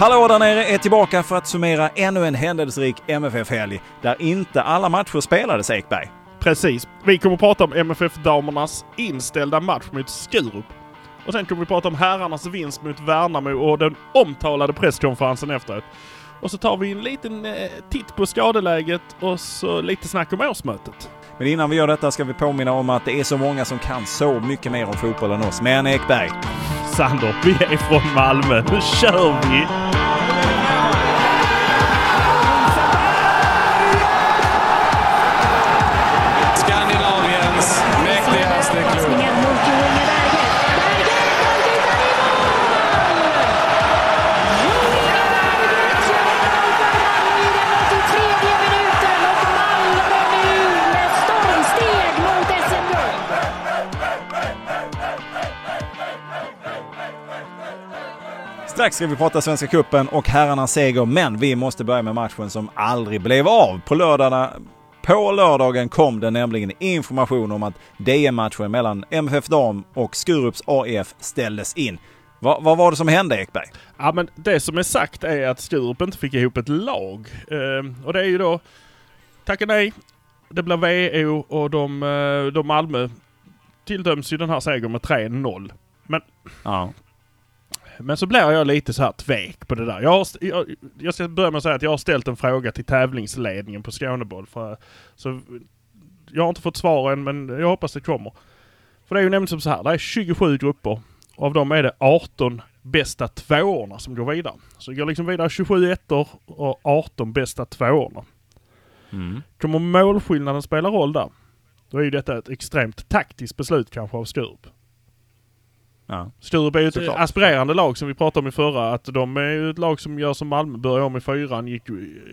Hallå där nere är tillbaka för att summera ännu en händelserik MFF-helg där inte alla matcher spelades Ekberg. Precis. Vi kommer att prata om MFF-damernas inställda match mot Skurup. Och sen kommer vi prata om herrarnas vinst mot Värnamo och den omtalade presskonferensen efteråt. Och så tar vi en liten eh, titt på skadeläget och så lite snack om årsmötet. Men innan vi gör detta ska vi påminna om att det är så många som kan så mycket mer om fotboll än oss. Men Ekberg, Sander, vi er är från Malmö. Nu kör! Strax ska vi prata Svenska Cupen och herrarnas seger. Men vi måste börja med matchen som aldrig blev av. På lördagarna på lördagen kom det nämligen information om att DM-matchen mellan MFF Dam och Skurups AIF ställdes in. Va, vad var det som hände Ekberg? Ja men det som är sagt är att Skurup inte fick ihop ett lag. Ehm, och det är ju då tacka nej. Det blir VO och de, eh, de Malmö tilldöms ju den här segern med 3-0. Men, Ja. Men så blir jag lite så här tvek på det där. Jag, har, jag, jag ska börja med att säga att jag har ställt en fråga till tävlingsledningen på Skåneboll. För, så jag har inte fått svar än men jag hoppas det kommer. För det är ju nämligen som så här, det är 27 grupper. Och av dem är det 18 bästa tvåorna som går vidare. Så det går liksom vidare 27 ettor och 18 bästa tvåorna. Mm. Kommer målskillnaden spela roll där? Då är ju detta ett extremt taktiskt beslut kanske av Sturup. Ja. Sturup är ju ett Såklart. aspirerande lag som vi pratade om i förra. Att de är ju ett lag som gör som Malmö. Börjar om i fyran, gick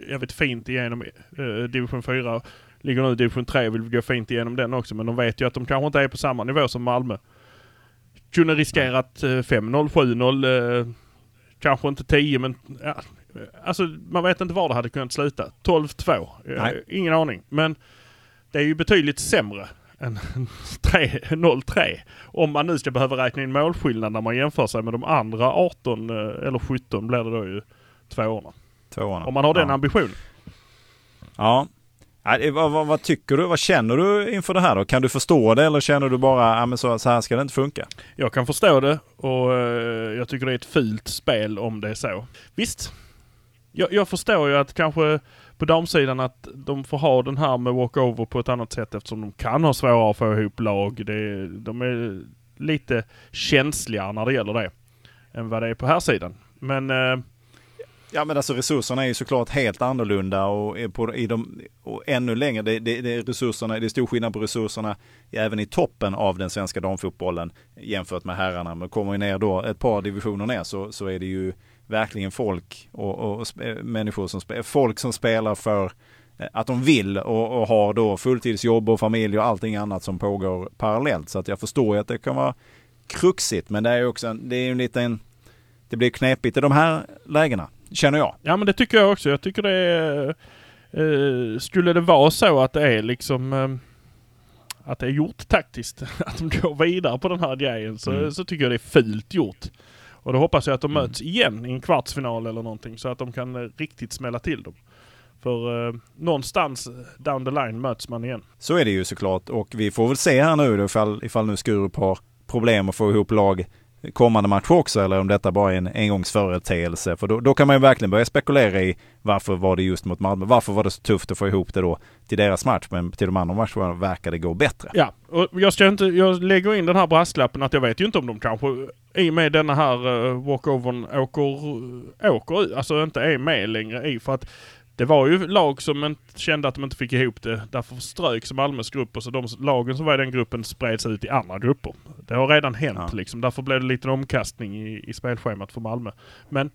jävligt fint igenom eh, division 4. Ligger nu i division 3 vill gå fint igenom den också. Men de vet ju att de kanske inte är på samma nivå som Malmö. Kunde riskerat eh, 5-0, 7-0, eh, kanske inte 10 men... Ja, alltså man vet inte var det hade kunnat sluta. 12-2. Eh, ingen aning. Men det är ju betydligt sämre 3 0-3. Om man nu ska behöva räkna in målskillnad när man jämför sig med de andra 18 eh, eller 17 blir det då ju tvåorna. Tvåorna. Om man har den ja. ambitionen. Ja. Vad, vad, vad tycker du? Vad känner du inför det här då? Kan du förstå det eller känner du bara, men så, så här ska det inte funka? Jag kan förstå det och eh, jag tycker det är ett fult spel om det är så. Visst, jag, jag förstår ju att kanske på damsidan att de får ha den här med walkover på ett annat sätt eftersom de kan ha svårare att få ihop lag. Det, de är lite känsligare när det gäller det än vad det är på här sidan. Men eh, Ja men alltså resurserna är ju såklart helt annorlunda och, är på, i de, och ännu längre. Det, det, det, är resurserna, det är stor skillnad på resurserna även i toppen av den svenska damfotbollen jämfört med herrarna. Men kommer vi ner då ett par divisioner ner så, så är det ju verkligen folk och, och sp- människor som spelar, folk som spelar för eh, att de vill och, och har då fulltidsjobb och familj och allting annat som pågår parallellt. Så att jag förstår ju att det kan vara kruxigt men det är ju också en, det är ju en liten, det blir knepigt i de här lägena, känner jag. Ja men det tycker jag också. Jag tycker det är... Eh, skulle det vara så att det är liksom... Eh, att det är gjort taktiskt. Att de går vidare på den här grejen. Så, Mm. så tycker jag det är fult gjort. Och då hoppas jag att de Mm. möts igen i en kvartsfinal eller någonting. Så att de kan eh, riktigt smälla till dem. För eh, någonstans down the line möts man igen. Så är det ju såklart och vi får väl se här nu då ifall, ifall nu Skurup har problem att få ihop lag kommande match också eller om detta bara är en engångsföreteelse. För då, då kan man ju verkligen börja spekulera i varför var det just mot Malmö? Varför var det så tufft att få ihop det då till deras match men till de andra matcherna verkar det gå bättre. Ja, och jag ska inte, jag lägger in den här brasklappen att jag vet ju inte om de kanske i och med denna här eh, walkovern åker, åker ut, alltså inte är med längre i för att det var ju lag som inte, kände att de inte fick ihop det. Därför ströks Malmös grupp och så de lagen som var i den gruppen spreds ut i andra grupper. Det har redan hänt Ja. liksom. Därför blev det lite omkastning i, i spelschemat för Malmö. Men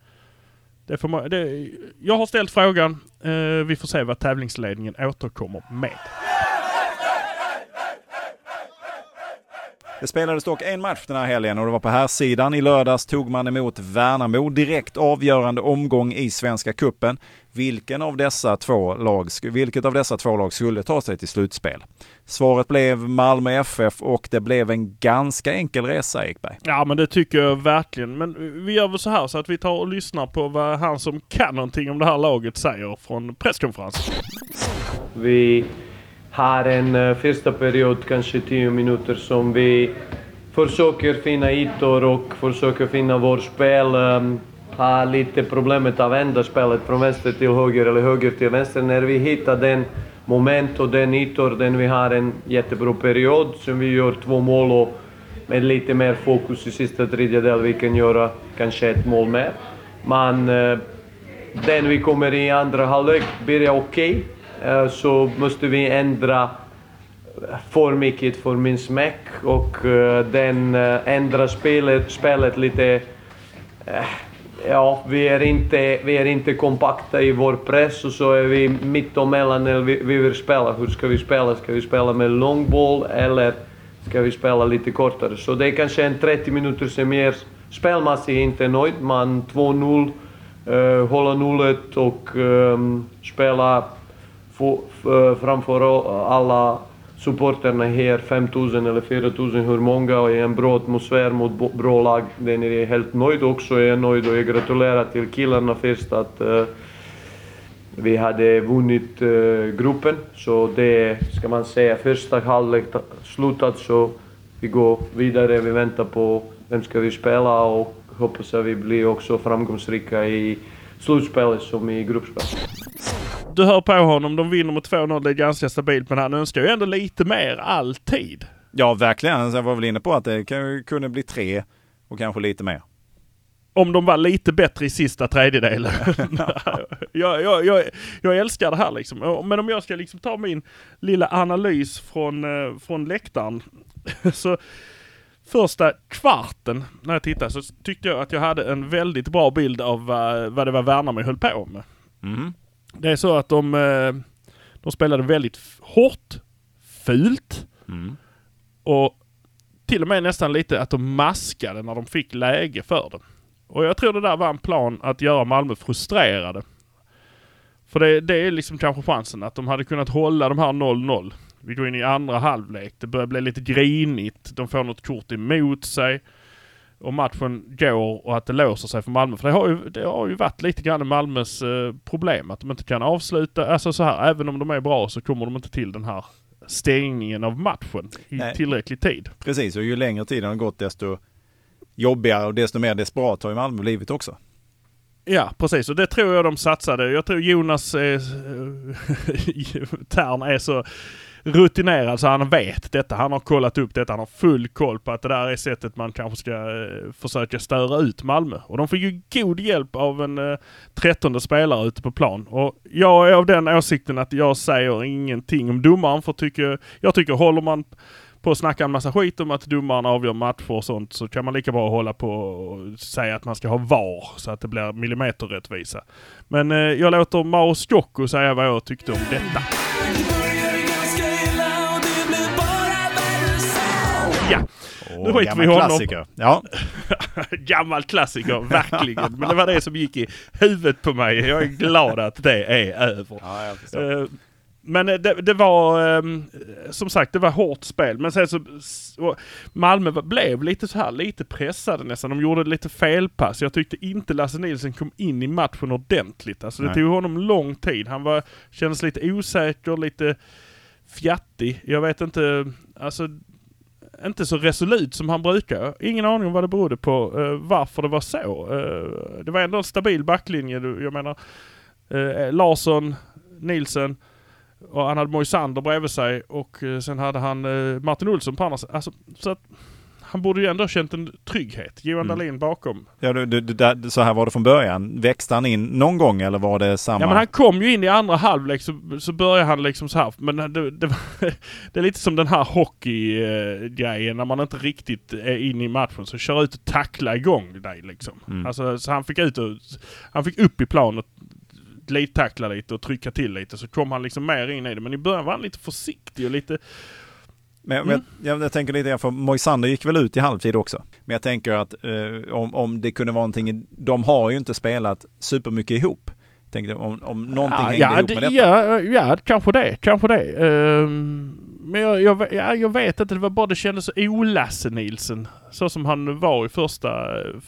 det får man, det, jag har ställt frågan. Eh, vi får se vad tävlingsledningen återkommer med. Det spelades dock en match den här helgen och det var på här sidan. I lördags tog man emot Värnamo. Direkt avgörande omgång i Svenska Kuppen. Vilken av dessa två lag, vilket av dessa två lag skulle ta sig till slutspel? Svaret blev Malmö FF och det blev en ganska enkel resa Ekberg. Ja men det tycker jag verkligen. Men vi gör väl så här så att vi tar och lyssnar på vad han som kan någonting om det här laget säger från presskonferensen. Vi har en eh, första period, kanske 10 minuter, som vi försöker finna ytor och försöker finna vårt spel. Um, har lite problemet att vända spelet från vänster till höger eller höger till vänster. När vi hittar den moment och den ytor, den vi har en jättebra period som vi gör två mål och med lite mer fokus i sista tredjedel vi kan göra kanske ett mål mer. Men uh, den vi kommer i andra halvlek börjar okej. Okay. Eh, så måste vi ändra för mycket för min smäck och eh, den eh, ändrar spelet, spelet lite Ja, vi är, inte, vi är inte kompakta i vår press och så är vi mittemellan när vi, vi vill spela. Hur ska vi spela? Ska vi spela med lång boll eller ska vi spela lite kortare? Så det är kanske en 30 minuter som ger spelmässigt inte nöjd, men 2-0, uh, hålla nollet och um, spela Eh, framför alla supporterna här, 5000 eller 4000, hur många, och i en bra atmosfär mot bra lag. Den är helt nöjd också, jag är nöjd och jag gratulerar till killarna först att uh, vi hade vunnit uh, gruppen. Så det ska man säga, första halvlek slutat så vi går vidare, vi väntar på vem ska vi spela och hoppas att vi blir också framgångsrika i slutspelet som i gruppspelet du hör på honom, de vinner med 2-0, det är ganska stabilt, men han önskar ju ändå lite mer alltid. Ja, verkligen. Jag var väl inne på att det kunde bli tre och kanske lite mer. Om de var lite bättre i sista tredjedelen. jag, jag, jag, jag älskar det här liksom. Men om jag ska liksom ta min lilla analys från, eh, från läktaren. så första kvarten när jag tittade så tyckte jag att jag hade en väldigt bra bild av vad, vad det var Värnamo höll på med. Mm. Det är så att de, eh, de spelade väldigt hårt, fult mm. och till och med nästan lite att de maskade när de fick läge för det. Och jag tror det där var en plan att göra Malmö frustrerade. För det, det är liksom kanske chansen att de hade kunnat hålla de här 0-0. Vi går in i andra halvlek, det börjar bli lite grinigt, de får något kort emot sig och matchen går och att det låser sig för Malmö. För det har ju, det har ju varit lite grann Malmös eh, problem att de inte kan avsluta. Alltså så här, även om de är bra så kommer de inte till den här stängningen av matchen i Nej. tillräcklig tid. Precis, och ju längre tiden har gått desto jobbigare och desto mer desperat har ju Malmö blivit också. Ja, precis. Och det tror jag de satsade. Jag tror Jonas eh, Tern är så rutinerad så han vet detta. Han har kollat upp detta. Han har full koll på att det där är sättet man kanske ska eh, försöka störa ut Malmö. Och de fick ju god hjälp av en eh, trettonde spelare ute på plan. Och jag är av den åsikten att jag säger ingenting om domaren för tycker, jag tycker håller man på att snacka en massa skit om att domaren avgör matcher och sånt så kan man lika bra hålla på och säga att man ska ha VAR så att det blir millimeterrättvisa. Men eh, jag låter Mao Jocko säga vad jag tyckte om detta. Nu vi i honom. Klassiker. Ja. gammal klassiker, verkligen. Men det var det som gick i huvudet på mig. Jag är glad att det är över. Ja, uh, men det, det var um, som sagt, det var hårt spel. Men sen så, så Malmö blev lite så här, lite pressade nästan. De gjorde lite felpass. Jag tyckte inte Lasse Nilsson kom in i matchen ordentligt. Alltså det Nej. tog honom lång tid. Han var, kändes lite osäker, lite fjattig. Jag vet inte, alltså inte så resolut som han brukar. Ingen aning om vad det berodde på, uh, varför det var så. Uh, det var ändå en stabil backlinje. Jag menar, uh, Larsson, Nilsen och han hade Moisander bredvid sig och sen hade han Martin Olsson på andra sidan. Alltså, så att han borde ju ändå ha känt en trygghet. Johan mm. Dahlin bakom. Ja, du, du, du, så här var det från början. Växte han in någon gång eller var det samma? Ja, men han kom ju in i andra halvlek så, så började han liksom så här. Men det, det, det är lite som den här hockeygrejen när man inte riktigt är inne i matchen. Så kör ut och tackla igång dig liksom. Mm. Alltså, så han fick ut och, han fick upp i planet glidtackla lite och trycka till lite så kom han liksom mer in i det. Men i början var han lite försiktig och lite Men, Mm. men jag, jag tänker lite grann, för Moisander gick väl ut i halvtid också. Men jag tänker att eh, om, om det kunde vara någonting, de har ju inte spelat supermycket ihop. Tänkte om, om någonting ja, hängde ja, ihop med detta. ja, ja, kanske det. Kanske det. Ehm, men jag, jag, ja, jag vet inte, det var bara det kändes så o-Lasse Nielsen. Så som han var i första,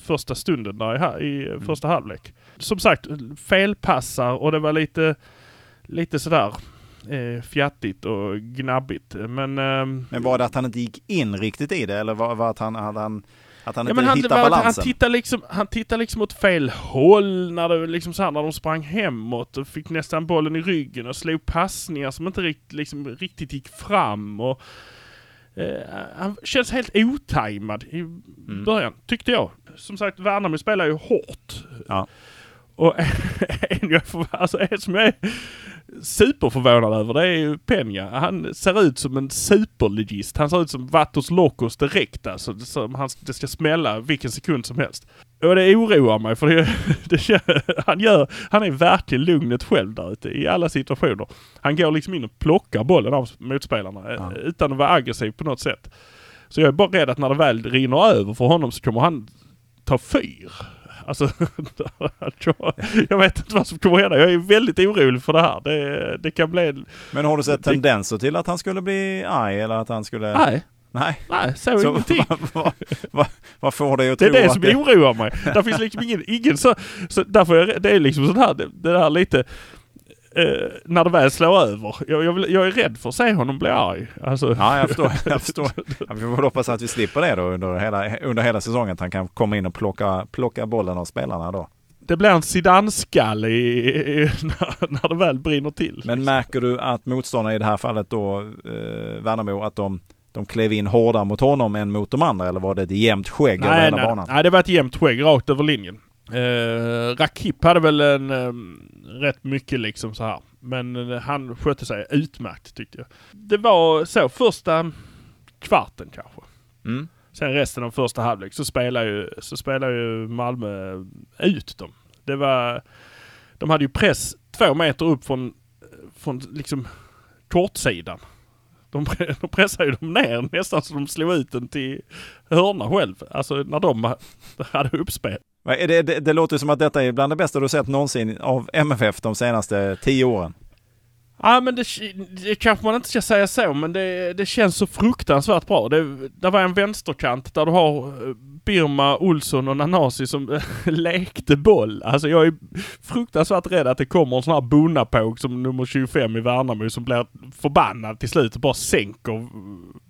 första stunden där i, i Mm. första halvlek. Som sagt, felpassar och det var lite, lite sådär eh, fjattigt och gnabbigt. Men, ehm, Men var det att han inte gick in riktigt i det eller var, var att han, hade han, att han Ja, inte men han, hittade var, han, balansen? tittade liksom, han tittade liksom åt fel håll när, det, liksom så här, när de sprang hemåt och fick nästan bollen i ryggen och slog passningar som inte rikt, liksom, riktigt gick fram. Och, eh, han känns helt otajmad i Mm. början, tyckte jag. Som sagt, Värnamo spelar ju hårt. Ja. Och en, jag alltså, en som jag är superförvånad över det är ju Peña. Han ser ut som en superlegist. Han ser ut som Vatos Locos direkt alltså. Som han, det ska smälla vilken sekund som helst. Och det oroar mig för det, det, han, gör, han är verkligen lugnet själv där ute i alla situationer. Han går liksom in och plockar bollen av motspelarna eh, Ja. utan att vara aggressiv på något sätt. Så jag är bara rädd att när det väl rinner över för honom så kommer han ta fyr. Alltså, jag vet inte vad som kommer hända. Jag är väldigt orolig för det här. Det, det kan bli... en- Men har du sett Det- tendenser till att han skulle bli arg eller att han skulle... Nej, Nej. nej, så, Så ingenting. vad, vad, vad, vad får dig att Det är tro det att som oroar mig. Där finns liksom ingen, ingen så, så därför är det är liksom sån här, det, det där lite, eh, när det väl slår över. Jag, jag, vill, jag är rädd för att se honom bli arg. Alltså, Ja, jag förstår. Jag förstår. Ja, vi får hoppas att vi slipper det då under hela, under hela säsongen. Att han kan komma in och plocka, plocka bollen av spelarna då. Det blir en Zidane-skalle i, i, när, när det väl brinner till. Men märker du att motståndarna i det här fallet då, eh, Värnamo, att de, de klev in hårdare mot honom än mot de andra? Eller var det ett jämnt skägg över nej, hela nej, banan? nej, det var ett jämnt skägg rakt över linjen. Eh, Rakip hade väl en eh, rätt mycket liksom så här. Men eh, han skötte sig utmärkt tyckte jag. Det var så första kvarten kanske. Mm. Sen resten av första halvlek så spelar ju, så spelar ju Malmö ut dem. Det var... De hade ju press två meter upp från, från liksom kortsidan. De, de pressade ju dem ner nästan så de slog ut den till hörna själv. Alltså när de ha- hade uppspel. Det, det, det låter som att detta är bland det bästa du sett någonsin av MFF de senaste tio åren. Ja men det, det kanske man inte ska säga så men det, det känns så fruktansvärt bra. Det, det var en vänsterkant där du har eh, Birma, Olsson och Nanasi som eh, lekte boll. Alltså jag är fruktansvärt rädd att det kommer en sån här Bonapåg som nummer 25 i Värnamo som blir förbannad till slut och bara sänker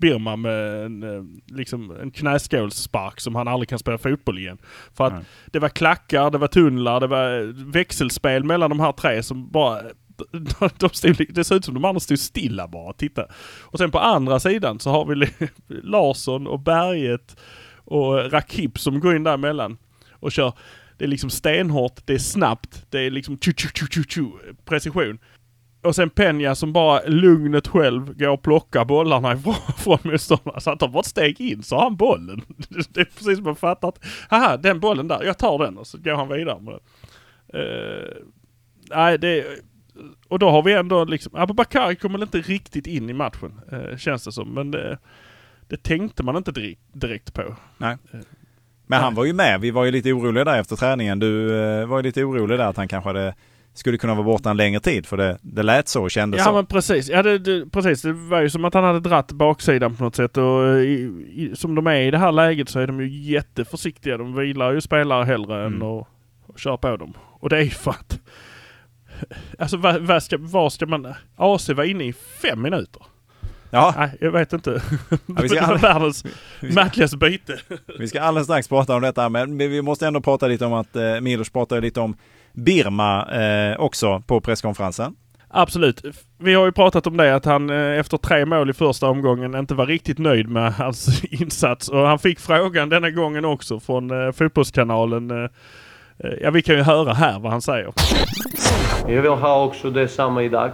Birma med en, eh, liksom en knäskålsspark som han aldrig kan spela fotboll igen. För att Nej. det var klackar, det var tunnlar, det var växelspel mellan de här tre som bara de stod, det ser ut som de andra stod stilla bara och titta. Och sen på andra sidan så har vi Larsson och Berget och Rakip som går in däremellan och kör. Det är liksom stenhårt, det är snabbt, det är liksom tju, tju, tju, tju, tju, precision. Och sen Peña som bara lugnet själv går och plockar bollarna ifrån från motståndarna. Så han tar bara ett steg in så har han bollen. Det är precis som man fattar att, haha den bollen där, jag tar den och så går han vidare med den. Uh, nej, det... Och då har vi ändå liksom... Abubakari kommer inte riktigt in i matchen, eh, känns det som. Men det, det tänkte man inte direkt, direkt på. Men han var ju med. Vi var ju lite oroliga där efter träningen. Du eh, var ju lite orolig där att han kanske hade, skulle kunna vara borta en längre tid. För det, det lät så och kändes Ja så. men precis. Ja, det, det, precis. Det var ju som att han hade dratt baksidan på något sätt. Och eh, i, i, som de är i det här läget så är de ju jätteförsiktiga. De vilar ju spelare hellre Mm. än att, att köra på dem. Och det är ju för att... Alltså vad, vad ska, vad ska man... AC var inne i fem minuter. Ja, Nej, jag vet inte. vi ska aldrig- världens märkligaste byte. vi ska alldeles strax prata om detta. Men vi måste ändå prata lite om att eh, Milos pratade lite om Birma eh, också på presskonferensen. Absolut. Vi har ju pratat om det att han eh, efter tre mål i första omgången inte var riktigt nöjd med hans insats. Och han fick frågan denna gången också från eh, Fotbollskanalen. Eh, ja, vi kan ju höra här vad han säger. Jag vill ha också det samma idag.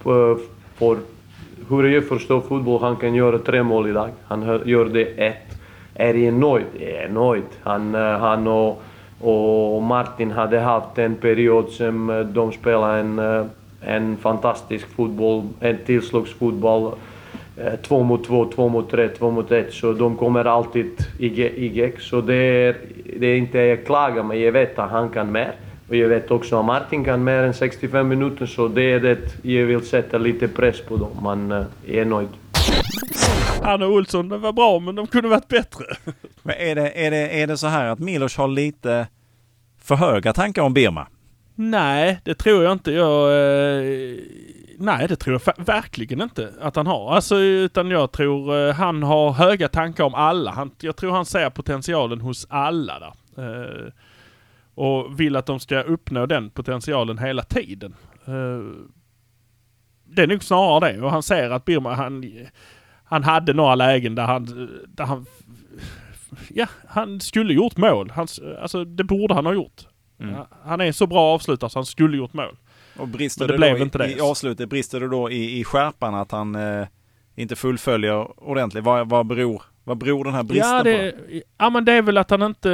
För, hur jag förstår fotboll, han kan göra tre mål idag. Han gör det ett. Är jag nöjd? Jag är nöjd. Han, eh, han och, och Martin hade haft en period som eh, de spelade en, en fantastisk fotboll, en tillslagsfotboll. två mot två, två mot tre, två mot ett. Så de kommer alltid i, gäck. Så det är, det är inte jag klagar, men jag vet att han kan mer. Och jag vet också att Martin kan mer än 65 minuter, så det är det jag vill sätta lite press på dem. Men eh, är nöjd. Han och Olsson, det var bra men de kunde varit bättre. Men är det, är, det, är det så här att Milos har lite för höga tankar om Birma? Nej, det tror jag inte. Jag, eh, nej, det tror jag verkligen inte att han har. Alltså, utan jag tror eh, han har höga tankar om alla. Han, jag tror han ser potentialen hos alla där. Eh, och vill att de ska uppnå den potentialen hela tiden. Eh, det är nog snarare det. Och han ser att Birma, han, han hade några lägen där han, där han, ja, han skulle gjort mål. Han, alltså, det borde han ha gjort. Mm. Han är så bra avslutare så han skulle gjort mål. Och brister Men det blev inte i, det. i avslutet, brister det då i, i skärpan att han eh, inte fullföljer ordentligt? Vad, vad, beror, vad beror den här bristen ja, på? det, ja men det är väl att han inte,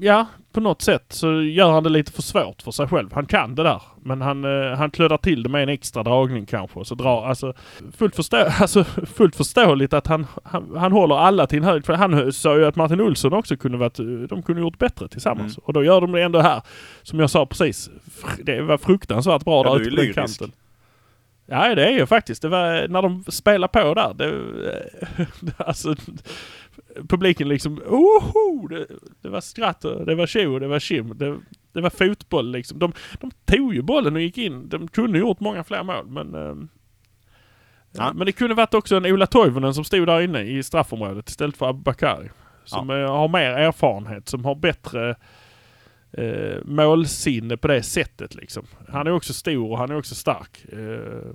ja på något sätt så gör han det lite för svårt för sig själv. Han kan det där. Men han, eh, han klödar till det med en extra dragning kanske. Så drar, alltså, fullt, förstå, alltså, fullt förståeligt att han, han, han håller alla till en hög. För han sa ju att Martin Olsson också kunde varit, de kunde gjort bättre tillsammans. Mm. Och då gör de det ändå här, som jag sa precis, det var fruktansvärt bra Ja, där ute på den kanten. Ja det är ju faktiskt. Det var när de spelar på där. Det, alltså, publiken liksom, oho! Det, det var skratt och det var tjo och det var tjim. Det, det var fotboll liksom. De, de tog ju bollen och gick in. De kunde gjort många fler mål men... ehm, Ja. Men det kunde varit också en Ola Toivonen som stod där inne i straffområdet istället för Abubakari. Som eh, har mer erfarenhet, som har bättre eh, målsinne på det sättet liksom. Han är också stor och han är också stark. Eh,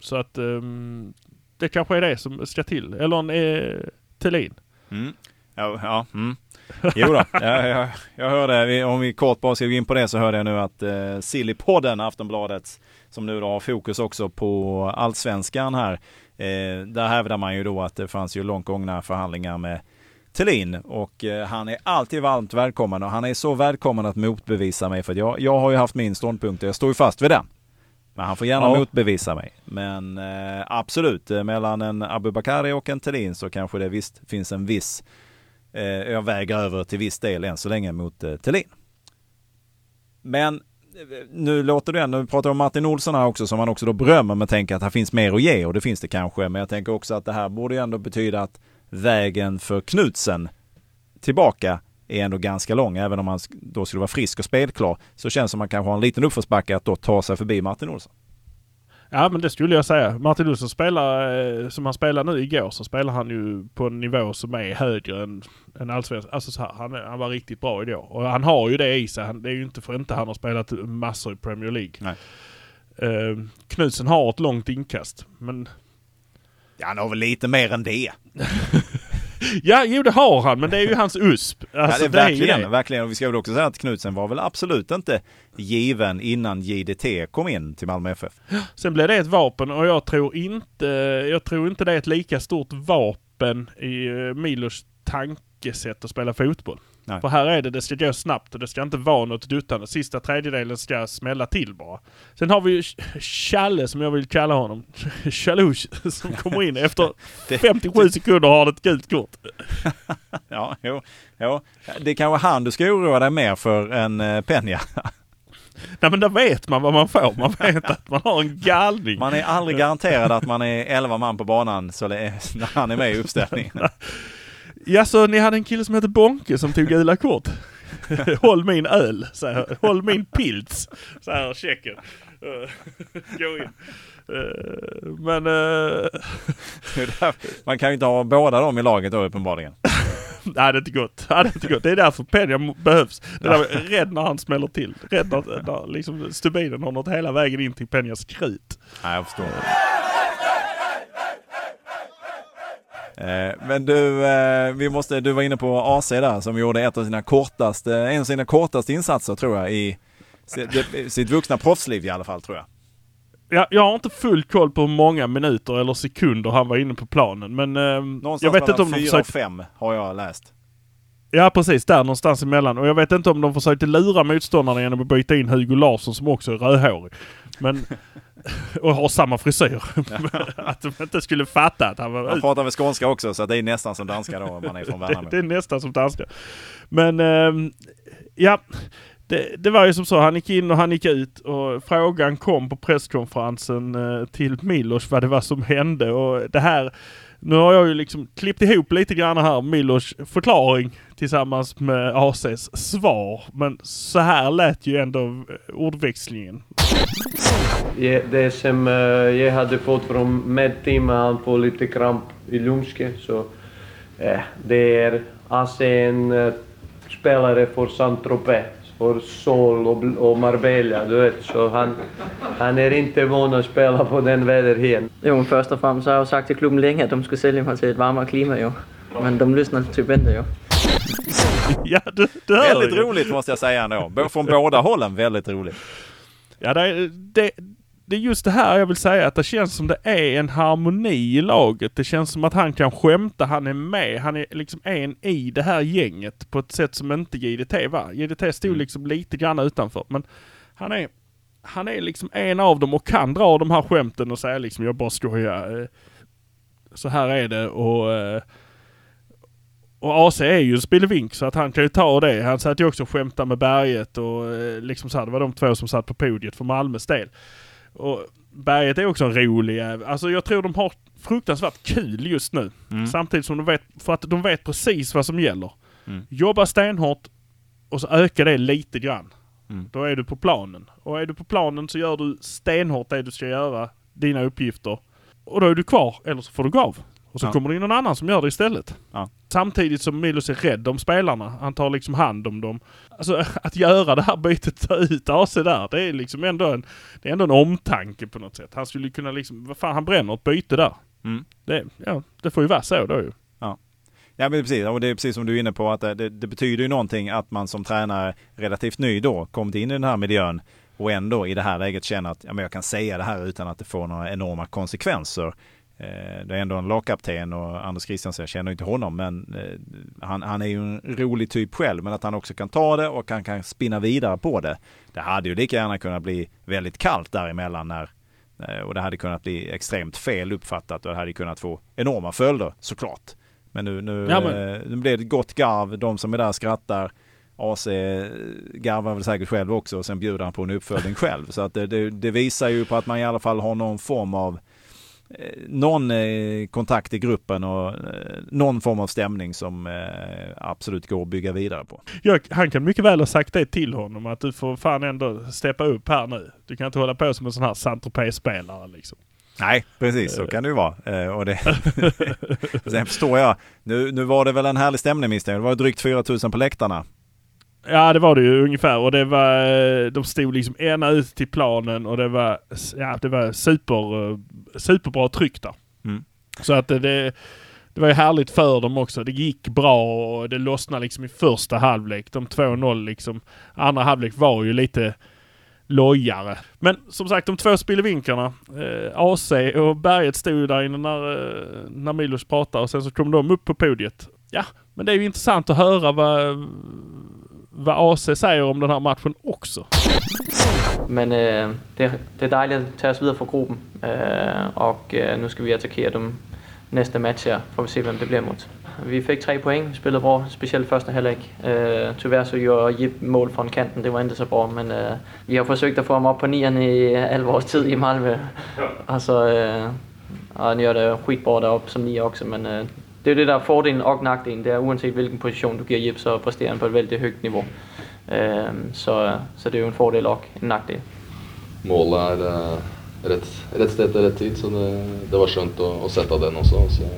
så att ehm, det kanske är det som ska till. Eller en eh, Thelin. Mm. Ja, ja. Mm. Jo då, jag, jag, jag hörde, om vi kort bara ska gå in på det så hörde jag nu att eh, Sillypodden, Aftonbladet, som nu då har fokus också på allsvenskan här. Eh, där hävdar man ju då att det fanns ju långt gångna förhandlingar med Thelin och eh, han är alltid varmt välkommen och han är så välkommen att motbevisa mig för jag, jag har ju haft min ståndpunkt och jag står ju fast vid den. Men han får gärna Ja. motbevisa mig. Men eh, absolut, eh, mellan en Abubakari och en Thelin så kanske det visst finns en viss eh, jag väger över till viss del än så länge mot eh, Thelin. Men eh, nu låter det ändå, vi pratar om Martin Olsson här också som han också då berömmer men tänker att här finns mer att ge och det finns det kanske. Men jag tänker också att det här borde ju ändå betyda att vägen för Knutsen tillbaka är ändå ganska lång. Även om han då skulle vara frisk och spelklar så känns det som att man kanske har en liten uppförsbacke att då ta sig förbi Martin Olsson. Ja men det skulle jag säga. Martin Olsson spelar, eh, som han spelar nu igår, så spelar han ju på en nivå som är högre än, än allsvenskan. Alltså så här, han, han var riktigt bra igår. Och han har ju det i sig. Han, det är ju inte för inte han har spelat massor i Premier League. Nej. Uh, Knutsen har ett långt inkast. Men Ja, han har väl lite mer än det. ja, jo det har han. Men det är ju hans USP. Alltså, ja, det är verkligen, det. verkligen. Och vi ska väl också säga att Knutsen var väl absolut inte given innan JDT kom in till Malmö FF. Sen blir det ett vapen och jag tror inte, jag tror inte det är ett lika stort vapen i eh, Milos tankesätt att spela fotboll. Nej. För här är det, det ska gå snabbt och det ska inte vara något duttande. Sista tredjedelen ska smälla till bara. Sen har vi ju Ch- Challe som jag vill kalla honom. Chalouche som kommer in efter Det- 57 sekunder har ett gult kort. Ja, jo, jo. Det är kanske han du ska oroa dig mer för än eh, Peña. Nej men då vet man vad man får. Man vet att man har en galning. Man är aldrig garanterad att man är 11 man på banan så när han är med i uppställningen. Ja, så ni hade en kille som hette Bonke som tog gula kort. Håll min öl, så här. Håll min pilz, så här checken. Eh, Gå in. Eh, Men, eh, är Man kan ju inte ha båda dem i laget då uppenbarligen. nej det är inte gott. Nej, det är inte gott. Det är därför Peña behövs. Det där, rädd när han smäller till. Rädd när, när liksom stubinen har nått hela vägen in till Peñas krut. Nej, jag förstår. Eh, Men du, eh, vi måste, du var inne på AC där som gjorde ett av sina kortaste, en av sina kortaste insatser tror jag i sitt, vuxna proffsliv i alla fall tror jag. Jag, jag har inte full koll på hur många minuter eller sekunder han var inne på planen. Men eh, Någonstans jag vet inte om fyra och försökte... fem har jag läst. Ja precis, där någonstans emellan. Och jag vet inte om de försökte lura motståndarna genom att byta in Hugo Larsson som också är rödhårig. Men, och har samma frisyr. att de inte skulle fatta att han var Han pratar väl skånska också så det är nästan som danska då om man är från det, Värnamo. det är nästan som danska. Men ehm, ja, det, det var ju som så. Han gick in och han gick ut och frågan kom på presskonferensen eh, till Milos vad det var som hände och det här nu har jag ju liksom klippt ihop lite grann här Milos förklaring tillsammans med ACs svar. Men så här lät ju ändå eh, ordväxlingen. Ja, Det som eh, jag hade fått från medteamet, han får lite kramp i lumsken. Så eh, det är AC en eh, spelare för Saint-Tropez, för Sol och, och Marbella, du vet. Så han, han är inte van att spela på den väder igen. Jo, men først og fremmest så har jo sagt til klubben længe, at de skulle sælge mig til et varmere klima jo. Men de lyssnar typ inte jo. Ja, du, du Väldigt ju. roligt måste jag säga ändå. Från båda hållen väldigt roligt. Ja, det, är- det, det är just det här jag vill säga att det känns som det är en harmoni i laget. Det känns som att han kan skämta, han är med, han är liksom en i det här gänget på ett sätt som inte JDT var. JDT stod liksom lite grann utanför men han är, han är liksom en av dem och kan dra de här skämten och säga liksom jag bara skojar. eh, Så här är det och eh, och AC är ju en spelevink så att han kan ju ta det. Han satt ju också och skämtade med Berget och eh, liksom så här, det var de två som satt på podiet för Malmös del. Och Berget är också en rolig. Alltså jag tror de har fruktansvärt kul just nu. Mm. Samtidigt som de vet, för att de vet precis vad som gäller. Mm. Jobba stenhårt och så öka det lite grann. Mm. Då är du på planen. Och är du på planen så gör du stenhårt det du ska göra, dina uppgifter. Och då är du kvar, eller så får du gå av. Och så Ja. kommer det in någon annan som gör det istället. Ja. Samtidigt som Milos är rädd om spelarna. Han tar liksom hand om dem. Alltså att göra det här bytet, ta ut AC där, det är liksom ändå en, det är ändå en omtanke på något sätt. Han skulle kunna liksom, vad fan han bränner ett byte där. Mm. Det, ja, det får ju vara så då ju. Ja men precis, och det är precis som du är inne på att det, det, det betyder ju någonting att man som tränare relativt ny då kommit in i den här miljön och ändå i det här läget känner att ja, men jag kan säga det här utan att det får några enorma konsekvenser. Eh, det är ändå en lagkapten och Anders Christiansen, jag känner inte honom men eh, han, han är ju en rolig typ själv men att han också kan ta det och han kan spinna vidare på det. Det hade ju lika gärna kunnat bli väldigt kallt däremellan när eh, och det hade kunnat bli extremt fel uppfattat och det hade kunnat få enorma följder såklart. Men nu, nu, Ja, men- nu blev det gott garv. De som är där skrattar. AC garvar väl säkert själv också och sen bjuder han på en uppföljning själv. Så att det, det, det visar ju på att man i alla fall har någon form av någon eh, kontakt i gruppen och eh, någon form av stämning som eh, absolut går att bygga vidare på. Jag, han kan mycket väl ha sagt det till honom att du får fan ändå steppa upp här nu. Du kan inte hålla på som en sån här saint spelare liksom. Nej, precis så kan det ju vara. Eh, och det, sen förstår jag, nu, nu var det väl en härlig stämning misstänker jag. Det var drygt 4000 på läktarna. Ja det var det ju ungefär och det var, eh, de stod liksom ena ut till planen och det var, ja det var super, eh, superbra tryck där. Mm. Så att det, det, det var ju härligt för dem också. Det gick bra och det lossnade liksom i första halvlek. De 2-0 liksom. Andra halvlek var ju lite lojare. Men som sagt de två spillevinkarna, eh, AC och Berget stod ju där inne när, eh, när Milos pratade och sen så kom de upp på podiet. Ja, men det är ju intressant att höra vad, vad AC säger om den här matchen också. Men øh, det, det er dejligt at tage os videre fra gruppen, øh, og øh, nu skal vi attackere dem næste match her, får vi se hvem det bliver mod. Vi fik tre point, vi spillede bra, specielt første halvleg. Øh, tyvärr så gjorde Jip mål från kanten, det var inte så bra, men øh, vi har försökt att få ham op på nian i all vores tid i Malmö. Øh, og han gör det skitbra deroppe som nia också, men øh, det er det der er fordelen og nackdelen, det er uanset hvilken position du giver Jip, så præsterer han på et väldigt högt niveau. Øh, så, så det er jo en fordel og en nackdel. målet er rätt rett, rett sted til rett tid, så det, det var skjønt å, å sette den også. og Så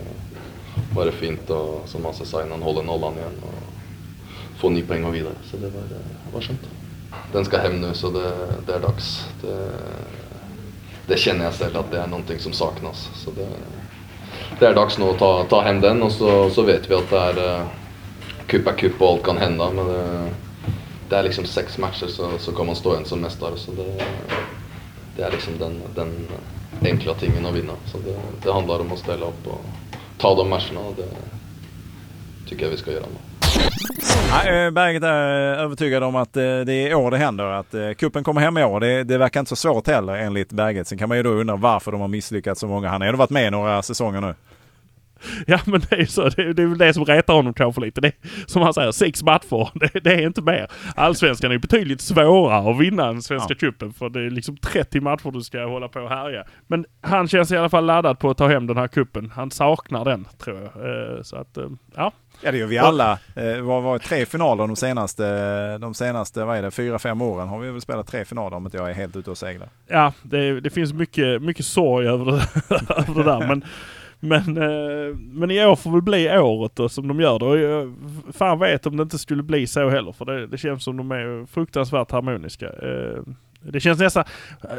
var det fint å, som Hasse sa, innan holde nollan igjen og få ni poeng og videre. Så det var, var skjønt. Den skal hevnes, så det, det er dags. Det, det kjenner jeg selv at det er noe som saknas. Så det, det är dags nu att ta, ta hem den, och så, så vet vi att det är cup kupp cup kupp allt kan hända. Men det, det är liksom sex matcher, så, så kan man stå en som mästare. Så det, det är liksom den, den enkla tingen att vinna. Så det, det handlar om att ställa upp och ta de matcherna och det tycker jag vi ska göra nu. Ja, eh, Berget är övertygad om att eh, det är år det händer. Att eh, kuppen kommer hem i år. Det, det verkar inte så svårt heller enligt Berget. Sen kan man ju då undra varför de har misslyckats så många. Han har ändå varit med i några säsonger nu. Ja men det är så. Det, det är väl det som retar honom kanske lite. Det är, som han säger, sex matcher. Det, det är inte mer. Allsvenskan är betydligt svårare att vinna än Svenska Ja. cupen. För det är liksom 30 matcher du ska hålla på och härja. Men han känns i alla fall laddad på att ta hem den här kuppen. Han saknar den tror jag. Så att, ja. Ja det gör vi alla. Eh, det har var tre finaler de senaste, de senaste vad är det, fyra, fem åren har vi väl spelat tre finaler om inte jag är helt ute och seglar. Ja, det, det finns mycket, mycket sorg över det, över det där. Men, men, eh, men i år får väl bli året då, som de gör det. Och jag fan vet om det inte skulle bli så heller. För det, det känns som de är fruktansvärt harmoniska. Det känns nästan,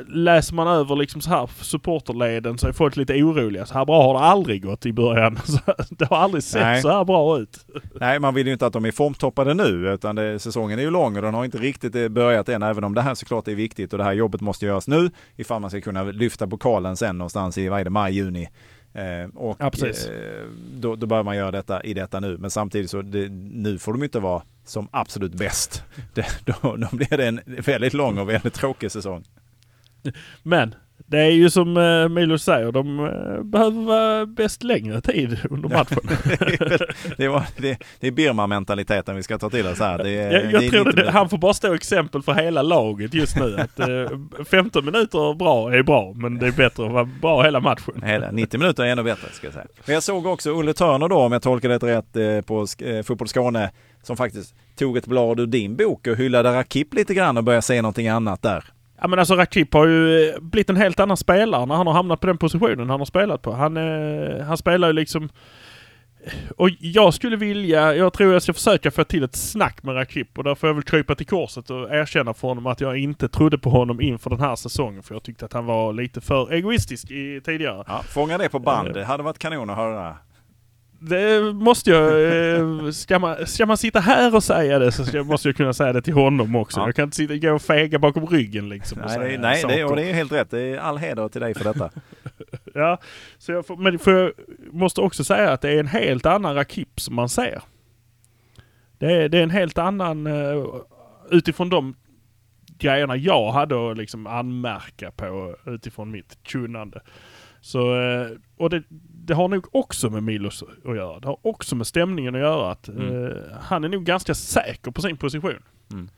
läser man över liksom så här supporterleden så är folk lite oroliga. Så här bra har det aldrig gått i början. Det har aldrig sett Nej. så här bra ut. Nej, man vill ju inte att de är formtoppade nu utan det, säsongen är ju lång och den har inte riktigt börjat än. Även om det här såklart är viktigt och det här jobbet måste göras nu ifall man ska kunna lyfta pokalen sen någonstans i, vad är det, maj, juni. Eh, och Ja, eh, då, då bör man göra detta i detta nu. Men samtidigt så det, nu får de inte vara som absolut bäst. Det, då, då blir det en väldigt lång och väldigt tråkig säsong. Men det är ju som eh, Milos säger, de eh, behöver vara bäst längre tid under matchen. det, var, det, det är Birma-mentaliteten vi ska ta till oss här. Det, Jag, jag det tror 90 det, han får bara stå exempel för hela laget just nu. Att, eh, 15 minuter bra är bra, men det är bättre att vara bra hela matchen. Hela 90 minuter är ännu bättre ska jag säga. Men jag såg också Olle Törner då, om jag tolkar det rätt, eh, på eh, Fotboll Skåne, som faktiskt tog ett blad ur din bok och hyllade Rakip lite grann och började se någonting annat där. Ja men alltså Rakip har ju eh, blivit en helt annan spelare när han har hamnat på den positionen han har spelat på. Han, eh, han spelar ju liksom... Och jag skulle vilja, jag tror jag ska försöka få till ett snack med Rakip och där får jag väl krypa till korset och erkänna för honom att jag inte trodde på honom inför den här säsongen för jag tyckte att han var lite för egoistisk i, tidigare. Ja, fånga det på band, det hade varit kanon att höra. Det måste jag... eh, Ska man, ska man sitta här och säga det så ska, måste jag kunna säga det till honom också. Ja. Jag kan inte sitta gå och fega bakom ryggen liksom. Nej, det, nej det, och det är helt rätt. Det är all heder till dig för detta. Ja, så jag får, men för jag måste också säga att det är en helt annan Rakip som man ser. Det är, det är en helt annan... eh, utifrån de grejerna jag hade att liksom anmärka på utifrån mitt kunnande. Så, eh, och det, det har nog också med Milos att göra. Det har också med stämningen att göra. Att, Mm. eh, han är nog ganska säker på sin position. Mm.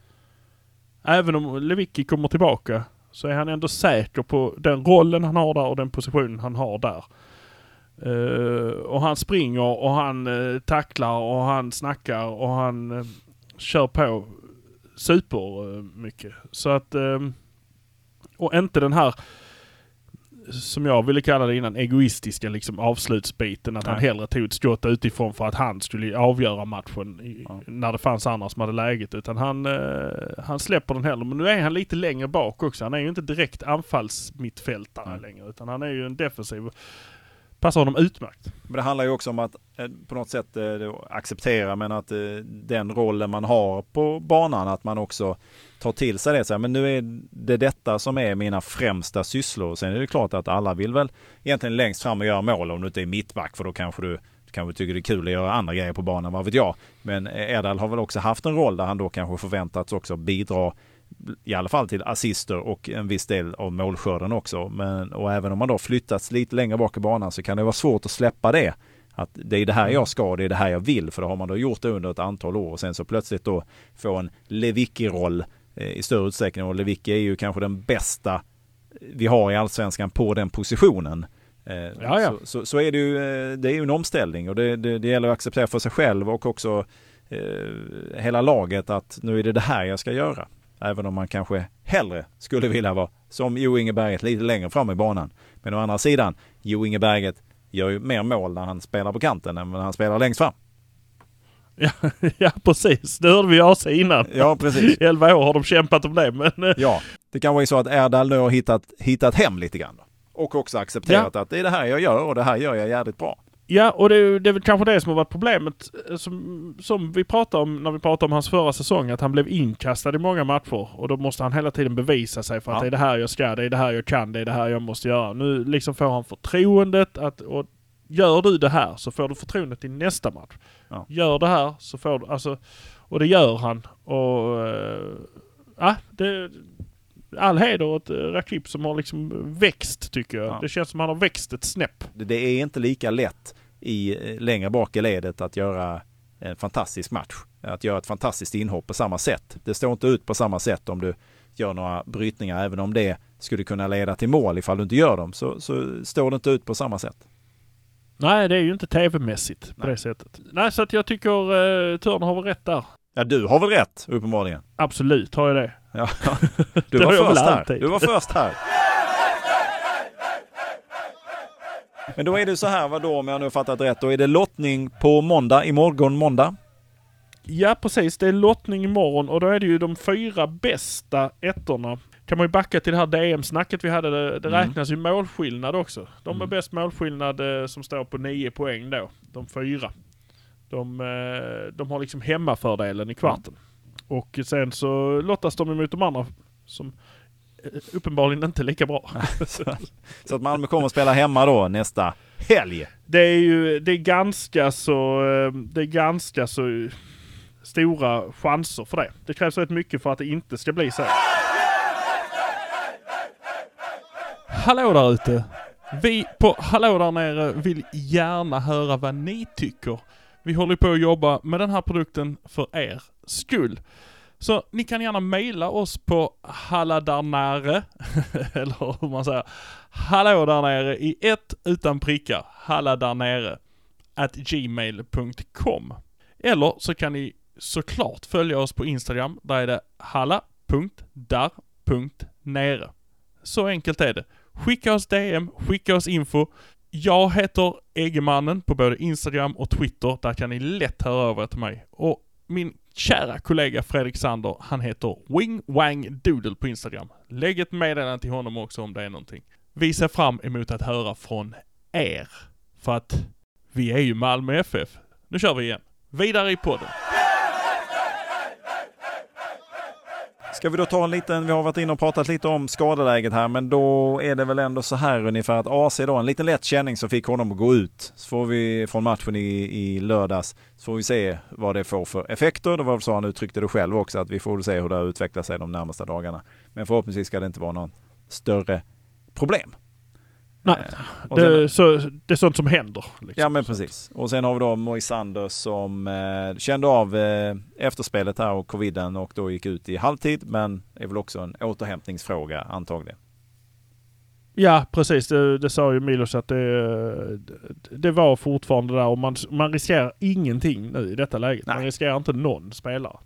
Även om Lewicki kommer tillbaka så är han ändå säker på den rollen han har där och den positionen han har där. Eh, och han springer och han uh, tacklar och han snackar och han eh, kör på super eh, mycket. Så att... och inte den här som jag ville kalla det innan, egoistiska liksom avslutsbiten. Att han Nej. hellre tog ett skott utifrån för att han skulle avgöra matchen i, Ja. när det fanns andra som hade läget. Utan han, eh, han släpper den hellre. Men nu är han lite längre bak också. Han är ju inte direkt anfallsmittfältare Nej. längre. Utan han är ju en defensiv. Passar honom utmärkt. Men det handlar ju också om att eh, på något sätt eh, acceptera men att eh, den rollen man har på banan att man också tar till sig det. Så här, men nu är det detta som är mina främsta sysslor. Sen är det klart att alla vill väl egentligen längst fram och göra mål om du inte är mittback för då kanske du kanske tycker det är kul att göra andra grejer på banan, vad vet jag. Men Edal har väl också haft en roll där han då kanske förväntats också bidra i alla fall till assister och en viss del av målskörden också. Men, och även om man då flyttats lite längre bak i banan så kan det vara svårt att släppa det. Att det är det här jag ska, det är det här jag vill. För då har man då gjort det under ett antal år och sen så plötsligt då få en Lewicki-roll eh, i större utsträckning. Och Lewicki är ju kanske den bästa vi har i allsvenskan på den positionen. Eh, Ja, ja. Så, så, så är det ju, eh, det är ju en omställning och det, det, det gäller att acceptera för sig själv och också eh, hela laget att nu är det det här jag ska göra. Även om man kanske hellre skulle vilja vara som Jo Inge Berget lite längre fram i banan. Men å andra sidan, Jo Inge Berget gör ju mer mål när han spelar på kanten än när han spelar längst fram. Ja, ja precis. Det hörde vi AC innan. Ja, precis. I 11 år har de kämpat om det. Men eh, Ja, det kanske är så att Erdal nu har hittat, hittat hem lite grann. Då. Och också accepterat att det är det här jag gör och det här gör jag jävligt bra. Ja, och det, är- det är väl kanske det som har varit problemet eh, som, som vi pratade om när vi pratade om hans förra säsong. Att han blev inkastad i många matcher och då måste han hela tiden bevisa sig för att Ja. det är det här jag ska, det är det här jag kan, det är det här jag måste göra. Nu liksom får han förtroendet att, och Gör du det här så får du förtroendet i nästa match. Ja. Gör det här så får du, alltså, och det gör han. Och eh, ja, det, all heder åt eh, Rakip som har liksom växt tycker jag. Ja. Det känns som han har växt ett snäpp. Det, det är inte lika lätt i eh, längre bak i ledet att göra en fantastisk match. Att göra ett fantastiskt inhopp på samma sätt. Det står inte ut på samma sätt om du gör några brytningar, även om det skulle kunna leda till mål ifall du inte gör dem, så, så står det inte ut på samma sätt. Nej, det är ju inte tv-mässigt på Nej. det sättet. Nej, så att jag tycker uh, Törner har väl rätt där. Ja, du har väl rätt uppenbarligen. Absolut har jag det. Ja, du var har jag väl först här. Du var först här. Men då är det så här, vad då om jag nu fattat rätt, då är det lottning på måndag, imorgon måndag. Ja, precis. Det är lottning imorgon och då är det ju de fyra bästa ettorna. Kan man ju backa till det här DM-snacket vi hade. Det, det Mm. räknas ju målskillnad också. De med Mm. bäst målskillnad eh, som står på nio poäng då. De fyra. De, eh, de har liksom hemmafördelen i kvarten. Och sen så lottas de emot de andra som uppenbarligen inte lika bra. Så, så att Malmö kommer att spela hemma då nästa helg. Det är ju det är ganska så, eh, det är ganska så stora chanser för det. Det krävs rätt mycket för att det inte ska bli så. Hallå där ute! Vi på Hallå där nere vill gärna höra vad ni tycker. Vi håller på att jobba med den här produkten för er skull. Så ni kan gärna mejla oss på halladarnare, eller hur man säger, hallå där nere i ett utan prickar, halladarnere, at gmail.com. Eller så kan ni såklart följa oss på Instagram, där är det halla.dar.nere. Så enkelt är det. Skicka oss DM, skicka oss info. Jag heter Eggemannen på både Instagram och Twitter. Där kan ni lätt höra av er till mig. Och min kära kollega Fredrik Sander, han heter Wing Wang Doodle på Instagram. Lägg ett meddelande till honom också om det är någonting. Vi ser fram emot att höra från er. För att vi är ju Malmö FF. Nu kör vi igen. Vidare i podden. Ska vi då ta en liten, vi har varit inne och pratat lite om skadeläget här, men då är det väl ändå så här ungefär att AC då, en liten lätt känning som fick honom att gå ut. Så får vi från matchen i, i lördags, så får vi se vad det får för effekter. Det var väl så han uttryckte det själv också, att vi får väl se hur det utvecklar sig de närmaste dagarna. Men förhoppningsvis ska det inte vara någon större problem. Nej, Eh, och sen- det, så, det är sånt som händer. Liksom. Ja men precis. Och sen har vi då Moisander som eh, kände av eh, efterspelet här och coviden och då gick ut i halvtid. Men är väl också en återhämtningsfråga antagligen. Ja, precis. Det, det sa ju Milos att det, det var fortfarande där och man, man riskerar ingenting nu i detta läget. Man Nej. riskerar inte någon spelare.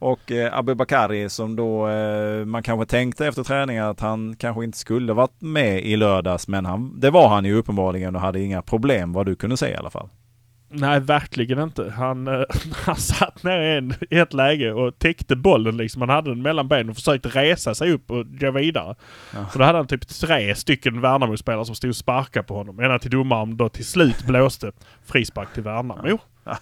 Och eh, Abubakari som då eh, man kanske tänkte efter träningen att han kanske inte skulle varit med i lördags. Men han, det var han ju uppenbarligen och hade inga problem vad du kunde säga i alla fall. Nej, verkligen inte. Han, eh, han satt ner i, en, i ett läge och täckte bollen liksom. Han hade den mellan benen och försökte resa sig upp och gå vidare. Ja. Så då hade han typ tre stycken Värnamo-spelare som stod och sparkade på honom. Ända till domaren då till slut blåste frispark till Värnamo.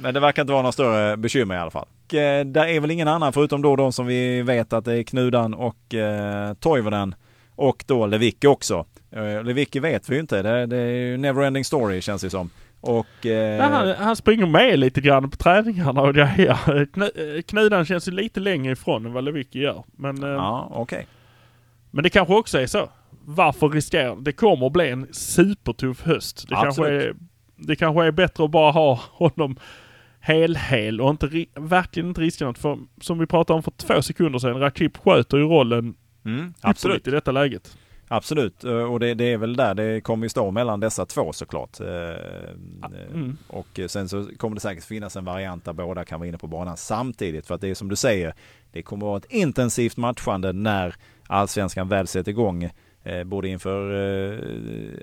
Men det verkar inte vara några större bekymmer i alla fall. Och, eh, där är väl ingen annan förutom då de som vi vet att det är Knudan och eh, Toivonen. Och då Lewicki också. Eh, Lewicki vet vi ju inte. Det, det är ju neverending story känns det som. Och... Eh, han, han springer med lite grann på träningarna och grejer. Eh, Knudan känns ju lite längre ifrån än vad Lewicki gör. Men, eh, Ja, okej. men det kanske också är så. Varför riskera? Det kommer att bli en supertuff höst. Det, kanske är, det kanske är bättre att bara ha honom hel-hel och inte, verkligen inte riska något. För som vi pratade om för två sekunder sedan, Rakip sköter ju rollen Mm, absolut i detta läget. Absolut. Eh, Och det, det är väl där det kommer ju stå mellan dessa två såklart. Eh, eh, Mm. Och sen så kommer det säkert finnas en variant där båda kan vara inne på banan samtidigt. För att det är som du säger, det kommer vara ett intensivt matchande när allsvenskan väl sätter igång. Både inför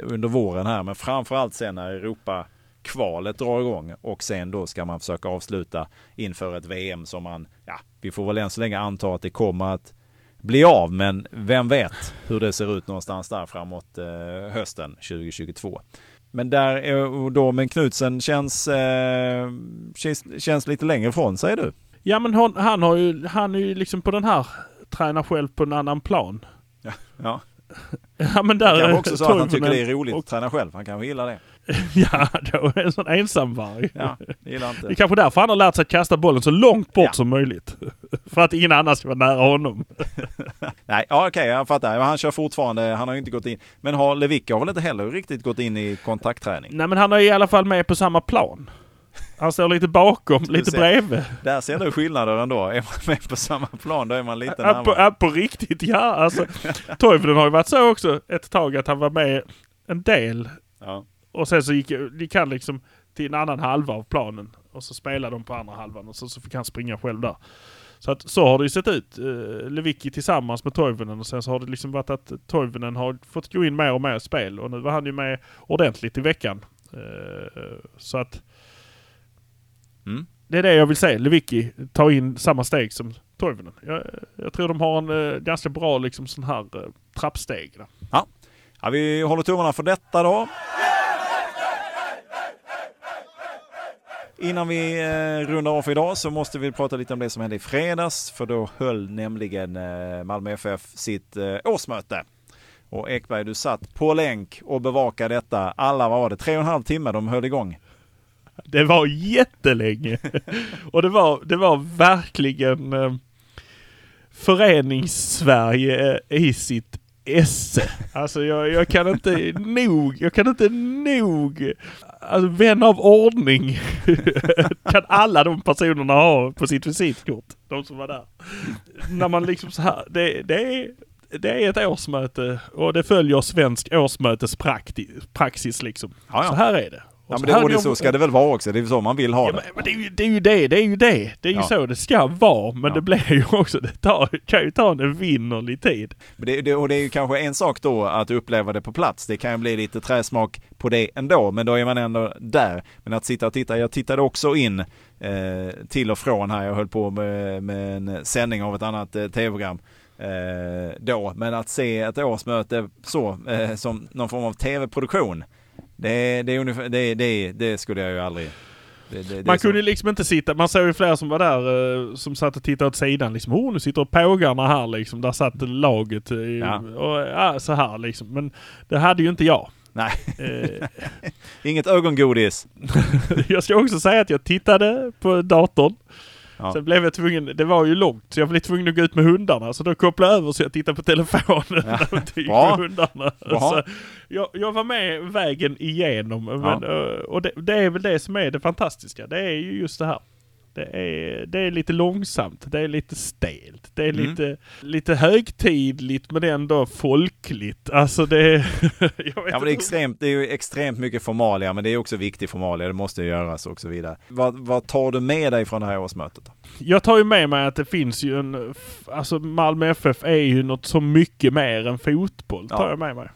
under våren här men framförallt sen när Europa kvalet drar igång och sen då ska man försöka avsluta inför ett VM som man, ja, vi får väl än så länge anta att det kommer att bli av men vem vet hur det ser ut någonstans där framåt eh, hösten 2022. Men där är och då men Knutsen känns, eh, känns, känns lite längre ifrån säger du? Ja men han, han, har ju, han är ju liksom på den här, tränar själv på en annan plan. Ja. Ja men där... Det kanske också så att han tycker det är roligt och- att träna själv. Han kanske gillar det. Ja, då är en sån ensamvarg. Ja, det gillar Det är kanske därför han har lärt sig att kasta bollen så långt bort Ja. som möjligt. För att ingen annan ska vara nära honom. Nej, ja, okej, jag fattar. Han kör fortfarande, han har ju inte gått in. Men har Lewicka har väl inte heller riktigt gått in i kontaktträning? Nej men han är i alla fall med på samma plan. Han står lite bakom, lite ser. bredvid. Där ser du skillnader ändå. Är man med på samma plan, då är man lite på, närmare. ja, på riktigt ja. Alltså, Toivonen har ju varit så också ett tag att han var med en del Ja. Och sen så gick, gick han liksom till en annan halva av planen och så spelade de på andra halvan och så, så fick han springa själv där. Så att så har det ju sett ut. Uh, Lewicki tillsammans med Toivonen och sen så har det liksom varit att Toivonen har fått gå in mer och mer spel och nu var han ju med ordentligt i veckan. Eh, så att Mm. det är det jag vill säga. Lewicki tar in samma steg som Toivonen. Jag, jag tror de har en eh, ganska bra liksom sån här uh, trappsteg. Där. Ja, vi håller tummarna för detta då. Innan vi eh, rundar av för idag så måste vi prata lite om det som hände i fredags. För då höll nämligen eh, Malmö FF sitt eh, årsmöte. Och Ekberg, du satt på länk och bevakade detta. Alla, vad var det, tre och en halv timme de höll igång. Det var jättelänge. och det var, det var verkligen eh, Förenings-Sverige eh, i sitt esse. Alltså jag, jag kan inte nog, jag kan inte nog, alltså vän av ordning kan alla de personerna ha på sitt visitkort. De som var där. När man liksom så här, det, det är det är ett årsmöte och det följer svensk årsmötespraxis praxis liksom. Ja, ja. Så här är det. Och Ja, men det, och det, så ska det väl vara också. Det är så man vill ha Ja, det. men, det, är ju, det är ju det, det är ju det. Det är ju Ja. så det ska vara. Men Ja. det blir ju också, det tar, kan ju ta en evinnerlig tid. Det, det, och det är ju kanske en sak då att uppleva det på plats. Det kan ju bli lite träsmak på det ändå, men då är man ändå där. Men att sitta och titta, jag tittade också in eh, till och från här. Jag höll på med, med en sändning av ett annat eh, tv-program eh, då. Men att se ett årsmöte så, eh, som någon form av tv-produktion. Det, det, är ungefär, det, det, det skulle jag ju aldrig... Det, det, Man så. kunde liksom inte sitta, man såg ju flera som var där eh, som satt och tittade åt sidan liksom. Oh, nu sitter pågarna här liksom. Där satt laget. i- Ja. Och, ja, så här liksom. Men det hade ju inte jag. Nej, Eh, inget ögongodis. jag ska också säga att jag tittade på datorn. Ja. Sen blev jag tvungen, det var ju långt, så jag blev tvungen att gå ut med hundarna. Så då kopplade jag över så jag tittade på telefonen Ja. när jag gick med hundarna. Bra. Så jag, jag var med vägen igenom. Men, eh, och det, det är väl det som är det fantastiska. Det är ju just det här. Det är, det är lite långsamt, det är lite stelt, det är Mm. lite, lite högtidligt men ändå folkligt. Alltså det är... Ja men det är, extremt, det är ju extremt mycket formalia, men det är också viktig formalia, det måste ju göras och så vidare. Vad, vad tar du med dig från det här årsmötet? Jag tar ju med mig att det finns ju en... Alltså Malmö FF är ju något så mycket mer än fotboll, tar Ja. jag med mig.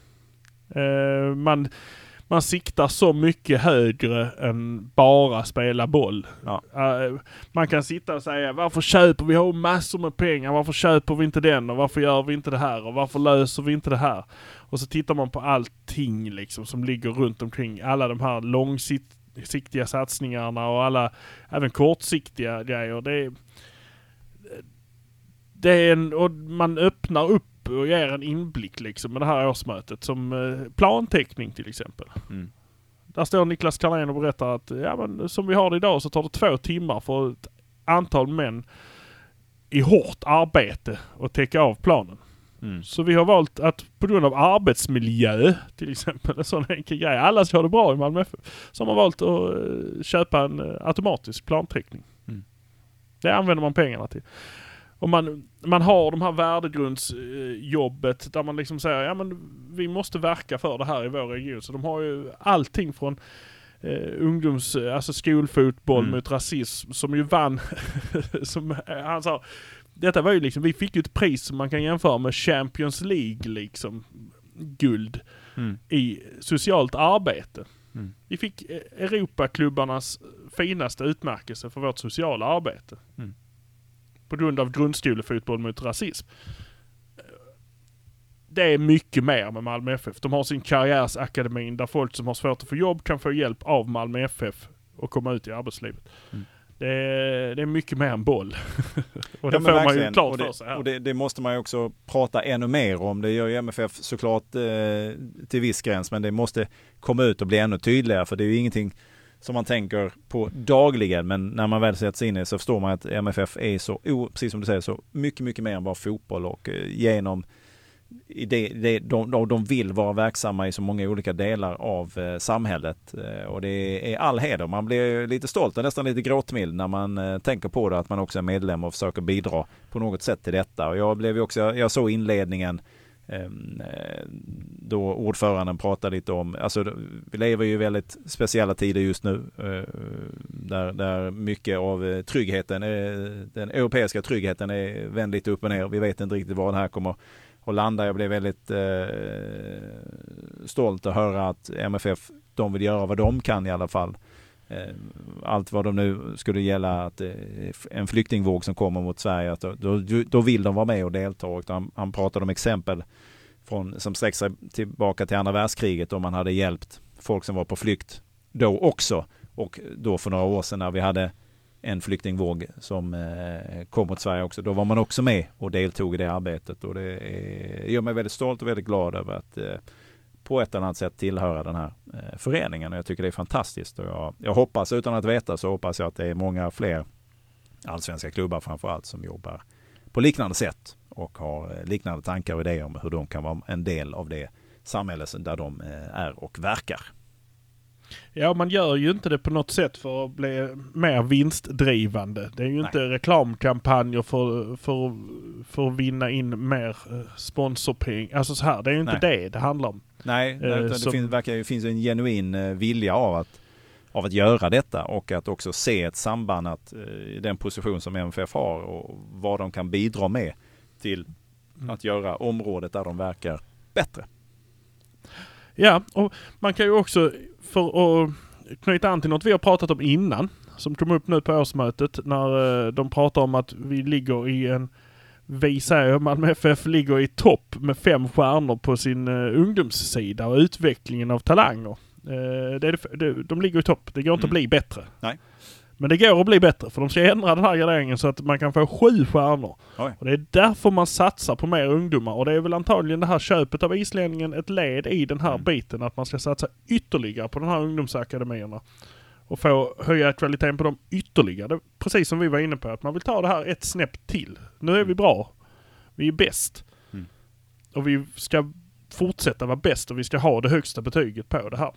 Eh, man, man siktar så mycket högre än bara spela boll. Ja. Eh, man kan sitta och säga varför köper vi har massor med pengar, varför köper vi inte den och varför gör vi inte det här och varför löser vi inte det här? Och så tittar man på allting liksom som ligger runt omkring alla de här långsiktiga satsningarna och alla även kortsiktiga grejer. Det är, det är en, och man öppnar upp och ger en inblick liksom med det här årsmötet som eh, planteckning till exempel. Mm. Där står Niklas Carlén och berättar att ja, men, som vi har det idag så tar det två timmar för ett antal män i hårt arbete att täcka av planen. Mm. Så vi har valt att på grund av arbetsmiljö, till exempel, en sån enkel grej. Alla ska ha det bra i Malmö FF. Så har man valt att eh, köpa en eh, automatisk planteckning. Mm. Det använder man pengarna till. Och man, man har de här värdegrundsjobbet där man liksom säger ja men vi måste verka för det här i vår region. Så de har ju allting från eh, ungdoms, alltså skolfotboll Mm. mot rasism som ju vann, som eh, han sa, detta var ju liksom, vi fick ju ett pris som man kan jämföra med Champions League liksom, guld Mm. i socialt arbete. Mm. Vi fick eh, Europaklubbarnas finaste utmärkelse för vårt sociala arbete. Mm. På grund av grundskolefotboll mot rasism. Det är mycket mer med Malmö FF. De har sin karriärsakademin där folk som har svårt att få jobb kan få hjälp av Malmö FF och komma ut i arbetslivet. Mm. Det är, det är mycket mer än boll. och det Ja, får man ju klart och det, för sig. här. Och det, det måste man ju också prata ännu mer om. Det gör ju MFF såklart eh, till viss gräns, men det måste komma ut och bli ännu tydligare. För det är ju ingenting som man tänker på dagligen, men när man väl sätter sig in i det så förstår man att MFF är så, precis som du säger, så mycket, mycket mer än bara fotboll och eh, genom det, det, de, de, vill vara verksamma i så många olika delar av eh, samhället. Eh, och det är all heder. Man blir lite stolt och nästan lite gråtmild när man tänker på det, att man också är medlem och försöker bidra på något sätt till detta. Och jag blev ju också, jag såg inledningen Ehm, då ordföranden pratade lite om, alltså vi lever ju i väldigt speciella tider just nu eh, där, där mycket av eh, tryggheten, den europeiska tryggheten är vänd lite upp och ner. Vi vet inte riktigt var det här kommer att landa. Jag blev väldigt eh, stolt att höra att MFF, de vill göra vad de kan i alla fall. Eh, allt vad de nu skulle gälla att eh, en flyktingvåg som kommer mot Sverige, att då, då, då vill de vara med och delta. Och han, han pratade om exempel från, som sträcker sig tillbaka till andra världskriget om man hade hjälpt folk som var på flykt då också. Och då för några år sedan när vi hade en flyktingvåg som eh, kom mot Sverige också. Då var man också med och deltog i det arbetet och det är, gör mig väldigt stolt och väldigt glad över att eh, på ett eller annat sätt tillhöra den här eh, föreningen och jag tycker det är fantastiskt. Och jag, jag hoppas, utan att veta, så hoppas jag att det är många fler allsvenska klubbar framför allt som jobbar på liknande sätt och har eh, liknande tankar och idéer om hur de kan vara en del av det samhälle där de eh, är och verkar. Ja, man gör ju inte det på något sätt för att bli mer vinstdrivande. Det är ju Nej. inte reklamkampanjer för, för, för att vinna in mer eh, sponsorpengar. Alltså så här, det är ju inte Nej. det det handlar om. Nej, Eh, utan det som- finns, verkar ju finns en genuin eh, vilja av att, av att göra detta och att också se ett samband att, eh, i den position som MFF har och vad de kan bidra med till att göra området där de verkar bättre. Ja, och man kan ju också, för att knyta an till något vi har pratat om innan, som kom upp nu på årsmötet, när de pratar om att vi ligger i en, vi säger Malmö FF ligger i topp med fem stjärnor på sin uh, ungdomssida och utvecklingen av talanger. Eh, det är det, de ligger i topp, det går inte att Mm. bli bättre. Nej. Men det går att bli bättre, för de ska ändra den här graderingen så att man kan få sju stjärnor. Oj. Och det är därför man satsar på mer ungdomar och det är väl antagligen det här köpet av islänningen ett led i den här Mm. biten att man ska satsa ytterligare på de här ungdomsakademierna. Och få höja kvaliteten på dem ytterligare. Precis som vi var inne på, att man vill ta det här ett snäpp till. Nu är vi bra. Vi är bäst. Mm. Och vi ska fortsätta vara bäst och vi ska ha det högsta betyget på det här.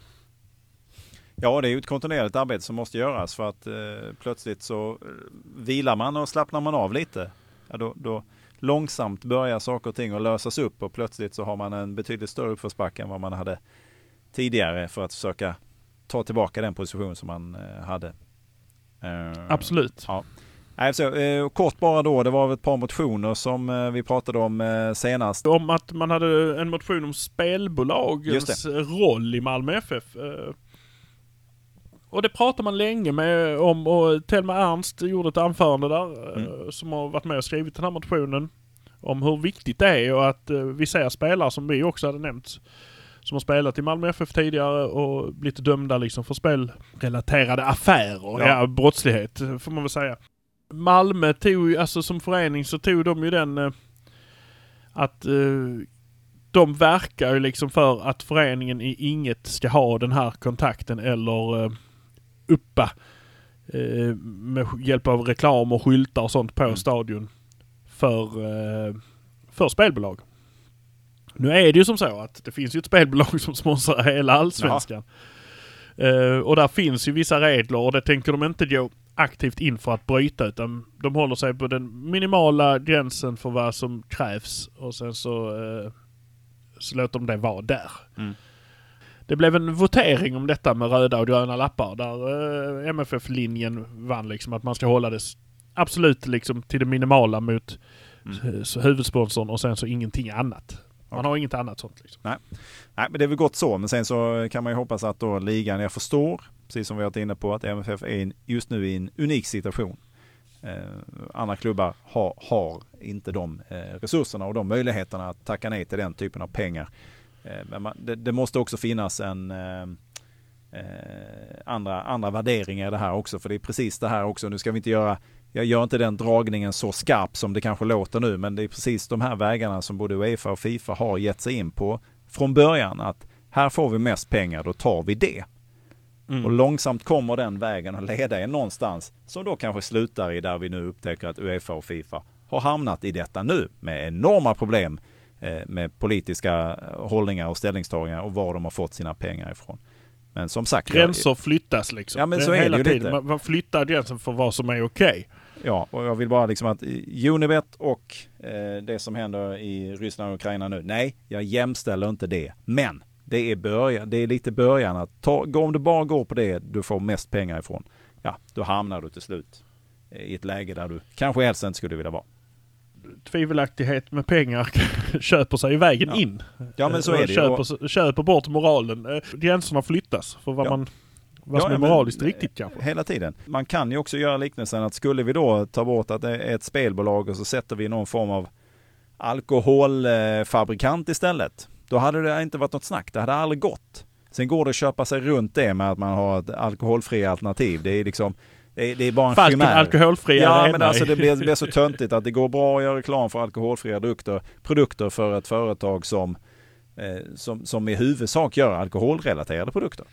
Ja, det är ju ett kontinuerligt arbete som måste göras för att eh, plötsligt så eh, vilar man och slappnar man av lite. Ja, då, då långsamt börjar saker och ting att lösas upp och plötsligt så har man en betydligt större uppförsbacke än vad man hade tidigare för att försöka ta tillbaka den position som man eh, hade. Eh, Absolut. Ja. Nej, så, eh, kort bara då, det var ett par motioner som eh, vi pratade om eh, senast. Om att man hade en motion om spelbolagens roll i Malmö FF. Och det pratar man länge med om och Telma Ernst gjorde ett anförande där eh, som har varit med och skrivit den här motionen. Om hur viktigt det är och att vi ser spelare som vi också hade nämnt som har spelat i Malmö FF tidigare och blivit dömda liksom för spelrelaterade affärer. Ja. Ja. brottslighet får man väl säga. Malmö tog ju, alltså som förening så tog de ju den eh, att eh, de verkar ju liksom för att föreningen i inget ska ha den här kontakten eller eh, uppa eh, med hjälp av reklam och skyltar och sånt på Mm. stadion för, eh, för spelbolag. Nu är det ju som så att det finns ju ett spelbolag som sponsrar hela allsvenskan. Eh, och där finns ju vissa regler och det tänker de inte gå aktivt in för att bryta utan de håller sig på den minimala gränsen för vad som krävs och sen så, eh, så låter de det vara där. Mm. Det blev en votering om detta med röda och gröna lappar där eh, MFF-linjen vann liksom att man ska hålla det absolut liksom till det minimala mot Mm. eh, huvudsponsorn och sen så ingenting annat. Man har inget annat sånt liksom. Nej, men det är väl gott så. Men sen så kan man ju hoppas att då ligan, jag förstår, precis som vi har varit inne på, att MFF är in, just nu i en unik situation. Eh, andra klubbar har, har inte de eh, resurserna och de möjligheterna att tacka nej till den typen av pengar. Eh, men man, det, det måste också finnas en, eh, eh, andra, andra värderingar i det här också. För det är precis det här också. Nu ska vi inte göra, jag gör inte den dragningen så skarp som det kanske låter nu, men det är precis de här vägarna som både Uefa och Fifa har gett sig in på från början. Att här får vi mest pengar, då tar vi det. Mm. Och långsamt kommer den vägen att leda er någonstans som då kanske slutar i där vi nu upptäcker att Uefa och Fifa har hamnat i detta nu med enorma problem eh, med politiska hållningar och ställningstaganden och var de har fått sina pengar ifrån. Men som sagt. Gränser flyttas liksom. Ja, men så är det hela ju tiden. lite. Man, man flyttar gränsen för vad som är okej. Ja, och jag vill bara liksom att Unibet och eh, det som händer i Ryssland och Ukraina nu. Nej, jag jämställer inte det. Men det är, början, det är lite början att ta, om du bara går på det du får mest pengar ifrån. Ja, då hamnar du till slut i ett läge där du kanske helst inte skulle vilja vara. Tvivelaktighet med pengar köper sig i vägen Ja. in. Ja, men så Eh, är det köper, köper bort moralen. Eh, Gränserna flyttas för vad, Ja. man, vad Ja, som är ja, men- moraliskt riktigt kanske. Hela tiden. Man kan ju också göra liknelsen att skulle vi då ta bort att det är ett spelbolag och så sätter vi någon form av alkoholfabrikant istället. Då hade det inte varit något snack. Det hade aldrig gått. Sen går det att köpa sig runt det med att man har ett alkoholfria alternativ. Det är liksom det är, det är bara en Falken chimär. alkoholfria Ja, men alltså det blir, det blir så töntigt att det går bra att göra reklam för alkoholfria produkter, produkter för ett företag som, eh, som, som i huvudsak gör alkoholrelaterade produkter.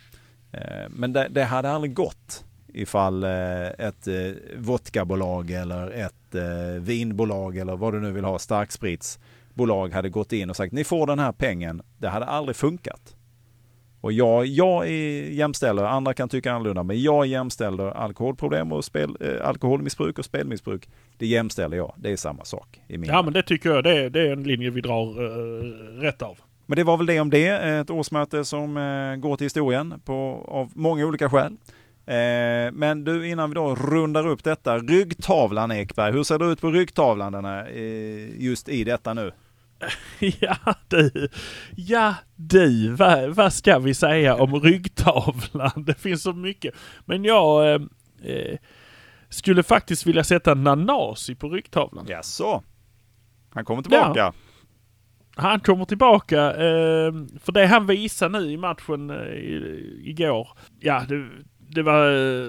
Eh, men det, det hade aldrig gått ifall eh, ett eh, vodkabolag eller ett eh, vinbolag eller vad du nu vill ha, starkspritsbolag hade gått in och sagt ni får den här pengen. Det hade aldrig funkat. Och jag, jag är jämställer, andra kan tycka annorlunda, men jag jämställer alkoholproblem och spel, eh, alkoholmissbruk och spelmissbruk. Det jämställer jag. Det är samma sak i min Ja men det tycker jag det är, det är en linje vi drar eh, rätt av. Men det var väl det om det. Ett årsmöte som eh, går till historien på, av många olika skäl. Eh, men du, innan vi då rundar upp detta. Ryggtavlan Ekberg, hur ser det ut på ryggtavlan här, eh, just i detta nu? Ja du, ja du, vad, vad ska vi säga om ryggtavlan? Det finns så mycket. Men jag eh, eh, skulle faktiskt vilja sätta Nanasi på ryggtavlan. Jaså? Han kommer tillbaka? Han kommer tillbaka, eh, för det han visade nu i matchen eh, igår, ja det, det var eh,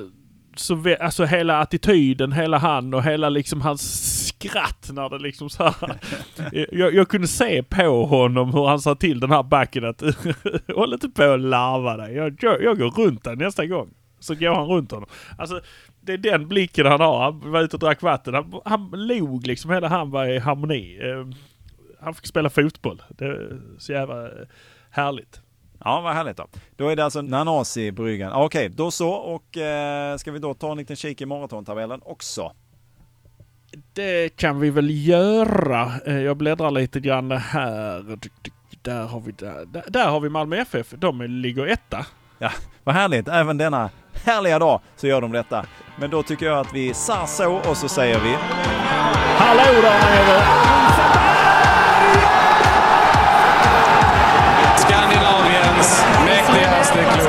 så, alltså hela attityden, hela han och hela liksom hans skratt när det liksom så här. jag, jag kunde se på honom hur han sa till den här backen att håll inte på och larva dig. Jag, jag, jag går runt dig nästa gång. Så går han runt honom. Alltså det är den blicken han har. Han var ute och drack vatten. Han, han log liksom. Hela han var i harmoni. Eh, han fick spela fotboll. Det är så jävla eh, härligt. Ja, vad härligt då. Då är det alltså Nanasi på ryggen. Ja, Okej, då så. Och eh, ska vi då ta en liten kik i maratontabellen också? Det kan vi väl göra. Eh, Jag bläddrar lite grann här. Där har vi, där, där- har vi Malmö FF. De ligger etta. Ja, vad härligt. Även denna härliga dag så gör de detta. Men då tycker jag att vi sa så och så säger vi Hallå där nere! Stickler.